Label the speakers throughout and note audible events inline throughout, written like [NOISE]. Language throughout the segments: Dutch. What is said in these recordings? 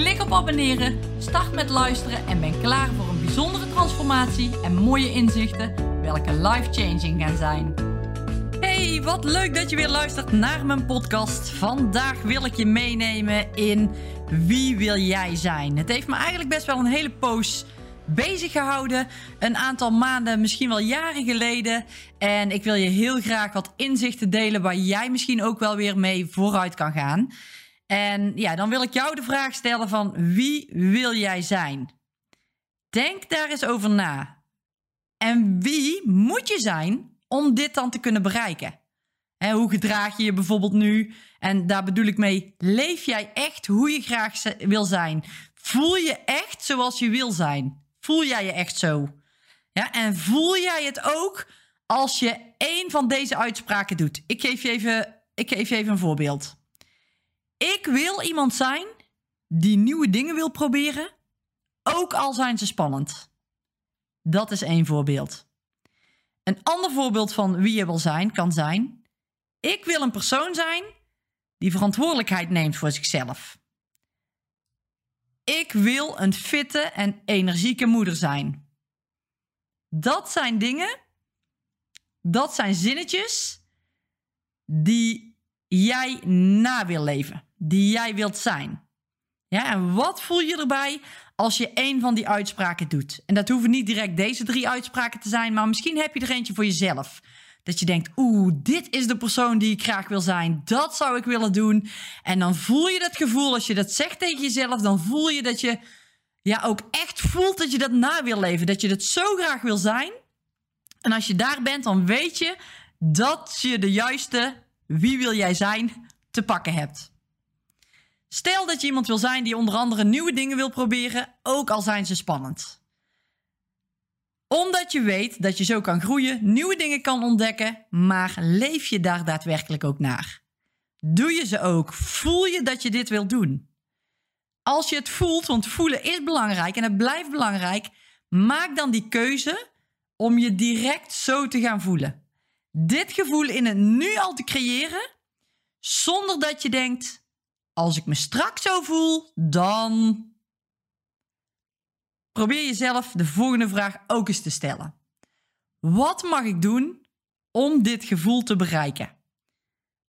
Speaker 1: Klik op abonneren, start met luisteren en ben klaar voor een bijzondere transformatie en mooie inzichten, welke life-changing gaan zijn. Hey, wat leuk dat je weer luistert naar mijn podcast. Vandaag wil ik je meenemen in wie wil jij zijn? Het heeft me eigenlijk best wel een hele poos bezig gehouden. Een aantal maanden, misschien wel jaren geleden. En ik wil je heel graag wat inzichten delen waar jij misschien ook wel weer mee vooruit kan gaan. En ja, dan wil ik jou de vraag stellen van wie wil jij zijn? Denk daar eens over na. En wie moet je zijn om dit dan te kunnen bereiken? En hoe gedraag je je bijvoorbeeld nu? En daar bedoel ik mee, leef jij echt hoe je graag wil zijn? Voel je echt zoals je wil zijn? Voel jij je echt zo? Ja, en voel jij het ook als je één van deze uitspraken doet? Ik geef je even, ik geef je even een voorbeeld. Ik wil iemand zijn die nieuwe dingen wil proberen, ook al zijn ze spannend. Dat is één voorbeeld. Een ander voorbeeld van wie je wil zijn kan zijn: ik wil een persoon zijn die verantwoordelijkheid neemt voor zichzelf. Ik wil een fitte en energieke moeder zijn. Dat zijn dingen, dat zijn zinnetjes die jij na wil leven die jij wilt zijn. Ja, en wat voel je erbij als je een van die uitspraken doet? En dat hoeven niet direct deze drie uitspraken te zijn, maar misschien heb je er eentje voor jezelf. Dat je denkt, oeh, dit is de persoon die ik graag wil zijn. Dat zou ik willen doen. En dan voel je dat gevoel, als je dat zegt tegen jezelf, dan voel je dat je ja, ook echt voelt dat je dat na wil leven. Dat je dat zo graag wil zijn. En als je daar bent, dan weet je dat je de juiste wie wil jij zijn te pakken hebt. Stel dat je iemand wil zijn die onder andere nieuwe dingen wil proberen, ook al zijn ze spannend. Omdat je weet dat je zo kan groeien, nieuwe dingen kan ontdekken, maar leef je daar daadwerkelijk ook naar? Doe je ze ook? Voel je dat je dit wilt doen? Als je het voelt, want voelen is belangrijk en het blijft belangrijk, maak dan die keuze om je direct zo te gaan voelen. Dit gevoel in het nu al te creëren, zonder dat je denkt: als ik me straks zo voel, dan. Probeer jezelf de volgende vraag ook eens te stellen. Wat mag ik doen om dit gevoel te bereiken?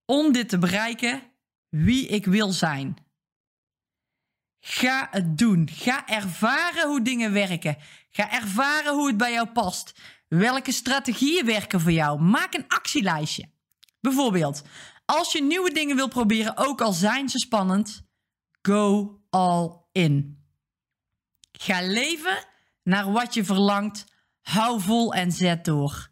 Speaker 1: Om dit te bereiken, wie ik wil zijn. Ga het doen. Ga ervaren hoe dingen werken. Ga ervaren hoe het bij jou past. Welke strategieën werken voor jou? Maak een actielijstje. Bijvoorbeeld, als je nieuwe dingen wil proberen, ook al zijn ze spannend, go all in. Ga leven naar wat je verlangt. Hou vol en zet door.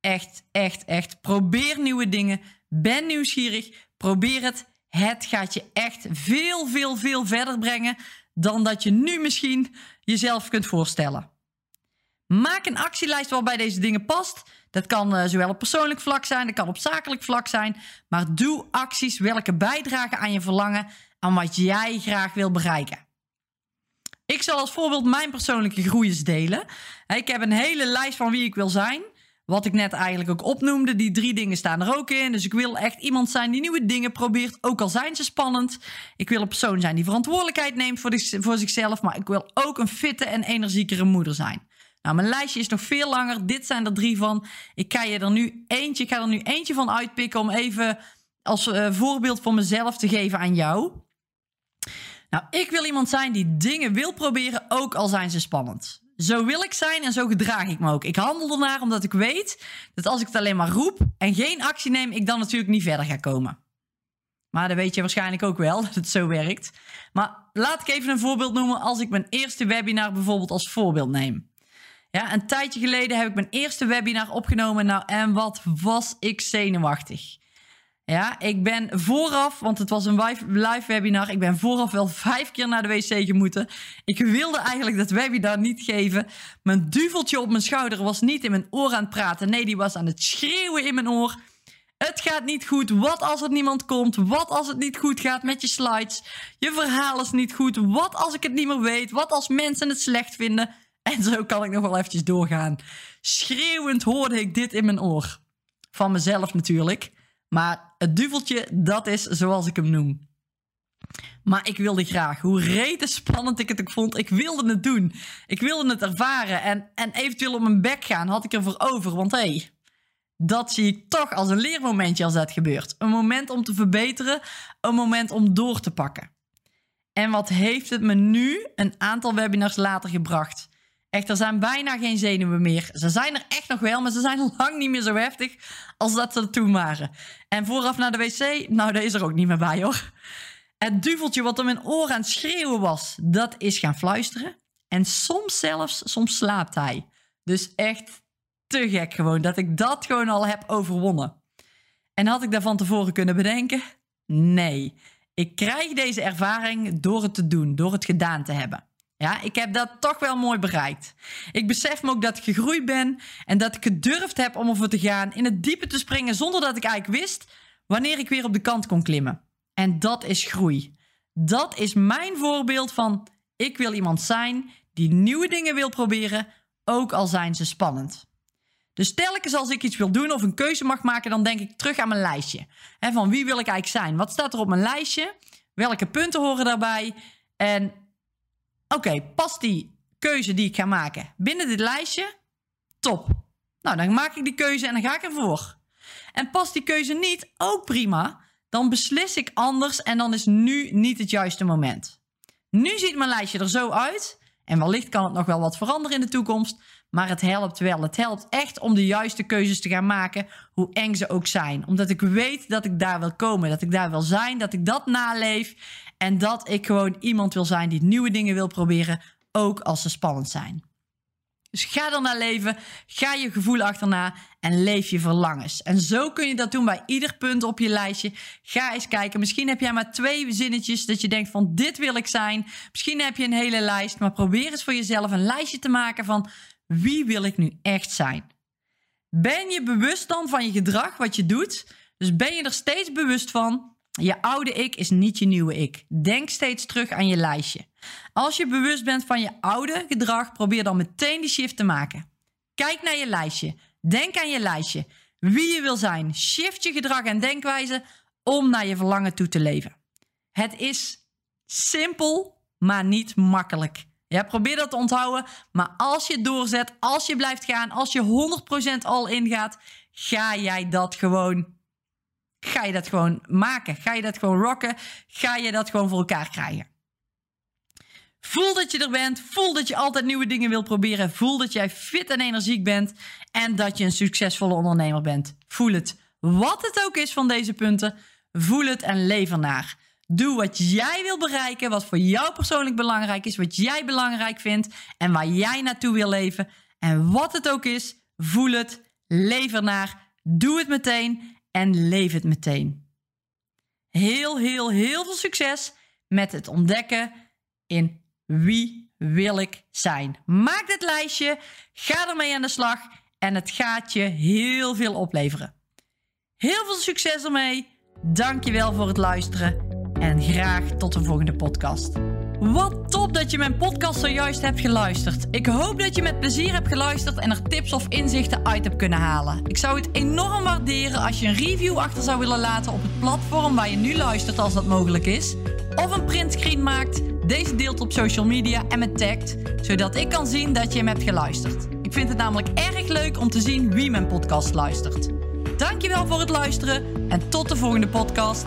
Speaker 1: Echt, echt, echt. Probeer nieuwe dingen. Ben nieuwsgierig. Probeer het. Het gaat je echt veel, veel, veel verder brengen dan dat je nu misschien jezelf kunt voorstellen. Maak een actielijst waarbij deze dingen past. Dat kan uh, zowel op persoonlijk vlak zijn, dat kan op zakelijk vlak zijn. Maar doe acties welke bijdragen aan je verlangen, aan wat jij graag wil bereiken. Ik zal als voorbeeld mijn persoonlijke groeiers delen. Ik heb een hele lijst van wie ik wil zijn. Wat ik net eigenlijk ook opnoemde, die drie dingen staan er ook in. Dus ik wil echt iemand zijn die nieuwe dingen probeert, ook al zijn ze spannend. Ik wil een persoon zijn die verantwoordelijkheid neemt voor, voor zichzelf, maar ik wil ook een fitte en energiekere moeder zijn. Nou, mijn lijstje is nog veel langer. Dit zijn er drie van. Ik ga je er nu eentje, ik ga er nu eentje van uitpikken om even als uh, voorbeeld voor mezelf te geven aan jou. Nou, ik wil iemand zijn die dingen wil proberen, ook al zijn ze spannend. Zo wil ik zijn en zo gedraag ik me ook. Ik handel ernaar omdat ik weet dat als ik het alleen maar roep en geen actie neem, ik dan natuurlijk niet verder ga komen. Maar dat weet je waarschijnlijk ook wel, [LAUGHS] dat het zo werkt. Maar laat ik even een voorbeeld noemen als ik mijn eerste webinar bijvoorbeeld als voorbeeld neem. Ja, een tijdje geleden heb ik mijn eerste webinar opgenomen. Nou, en wat was ik zenuwachtig. Ja, ik ben vooraf, want het was een live webinar. Ik ben vooraf wel vijf keer naar de wc gemoeten. Ik wilde eigenlijk dat webinar niet geven. Mijn duveltje op mijn schouder was niet in mijn oor aan het praten. Nee, die was aan het schreeuwen in mijn oor. Het gaat niet goed. Wat als er niemand komt? Wat als het niet goed gaat met je slides? Je verhaal is niet goed. Wat als ik het niet meer weet? Wat als mensen het slecht vinden? En zo kan ik nog wel eventjes doorgaan. Schreeuwend hoorde ik dit in mijn oor. Van mezelf natuurlijk. Maar het duveltje, dat is zoals ik hem noem. Maar ik wilde graag. Hoe rete spannend ik het ook vond. Ik wilde het doen. Ik wilde het ervaren. En, en eventueel op mijn bek gaan had ik ervoor over. Want hé, hey, dat zie ik toch als een leermomentje als dat gebeurt. Een moment om te verbeteren. Een moment om door te pakken. En wat heeft het me nu een aantal webinars later gebracht? Echt, er zijn bijna geen zenuwen meer. Ze zijn er echt nog wel, maar ze zijn [LAUGHS] lang niet meer zo heftig als dat ze toen waren. En vooraf naar de wc, nou, daar is er ook niet meer bij hoor. Het duveltje wat in mijn oor aan het schreeuwen was, dat is gaan fluisteren. En soms zelfs, soms slaapt hij. Dus echt te gek gewoon, dat ik dat gewoon al heb overwonnen. En had ik daar van tevoren kunnen bedenken? Nee. Ik krijg deze ervaring door het te doen, door het gedaan te hebben. Ja, ik heb dat toch wel mooi bereikt. Ik besef me ook dat ik gegroeid ben en dat ik gedurfd heb om over te gaan, in het diepe te springen zonder dat ik eigenlijk wist wanneer ik weer op de kant kon klimmen. En dat is groei. Dat is mijn voorbeeld van ik wil iemand zijn die nieuwe dingen wil proberen, ook al zijn ze spannend. Dus telkens als ik iets wil doen of een keuze mag maken, dan denk ik terug aan mijn lijstje. He, van wie wil ik eigenlijk zijn? Wat staat er op mijn lijstje? Welke punten horen daarbij? En Oké, past die keuze die ik ga maken binnen dit lijstje? Top. Nou, dan maak ik die keuze en dan ga ik ervoor. En past die keuze niet? Ook prima. Dan beslis ik anders en dan is nu niet het juiste moment. Nu ziet mijn lijstje er zo uit. En wellicht kan het nog wel wat veranderen in de toekomst. Maar het helpt wel. Het helpt echt om de juiste keuzes te gaan maken, hoe eng ze ook zijn. Omdat ik weet dat ik daar wil komen, dat ik daar wil zijn, dat ik dat naleef. En dat ik gewoon iemand wil zijn die nieuwe dingen wil proberen, ook als ze spannend zijn. Dus ga er naar leven, ga je gevoel achterna en leef je verlangens. En zo kun je dat doen bij ieder punt op je lijstje. Ga eens kijken. Misschien heb jij maar twee zinnetjes dat je denkt van dit wil ik zijn. Misschien heb je een hele lijst, maar probeer eens voor jezelf een lijstje te maken van wie wil ik nu echt zijn. Ben je bewust dan van je gedrag, wat je doet? Dus ben je er steeds bewust van je oude ik is niet je nieuwe ik. Denk steeds terug aan je lijstje. Als je bewust bent van je oude gedrag, probeer dan meteen die shift te maken. Kijk naar je lijstje. Denk aan je lijstje. Wie je wil zijn. Shift je gedrag en denkwijze om naar je verlangen toe te leven. Het is simpel, maar niet makkelijk. Ja, probeer dat te onthouden. Maar als je doorzet, als je blijft gaan, als je 100% al ingaat, ga jij dat gewoon ga je dat gewoon maken. Ga je dat gewoon rocken. Ga je dat gewoon voor elkaar krijgen. Voel dat je er bent. Voel dat je altijd nieuwe dingen wilt proberen. Voel dat jij fit en energiek bent. En dat je een succesvolle ondernemer bent. Voel het. Wat het ook is van deze punten. Voel het en leef ernaar. Doe wat jij wil bereiken. Wat voor jou persoonlijk belangrijk is. Wat jij belangrijk vindt. En waar jij naartoe wil leven. En wat het ook is. Voel het. Leef ernaar. Doe het meteen en leef het meteen. Heel, heel, heel veel succes met het ontdekken in wie wil ik zijn. Maak dit lijstje, ga ermee aan de slag en het gaat je heel veel opleveren. Heel veel succes ermee. Dankjewel voor het luisteren en graag tot de volgende podcast. Wat top dat je mijn podcast zojuist hebt geluisterd. Ik hoop dat je met plezier hebt geluisterd en er tips of inzichten uit hebt kunnen halen. Ik zou het enorm waarderen als je een review achter zou willen laten op het platform waar je nu luistert als dat mogelijk is. Of een printscreen maakt, deze deelt op social media en me tagt, zodat ik kan zien dat je hem hebt geluisterd. Ik vind het namelijk erg leuk om te zien wie mijn podcast luistert. Dankjewel voor het luisteren en tot de volgende podcast.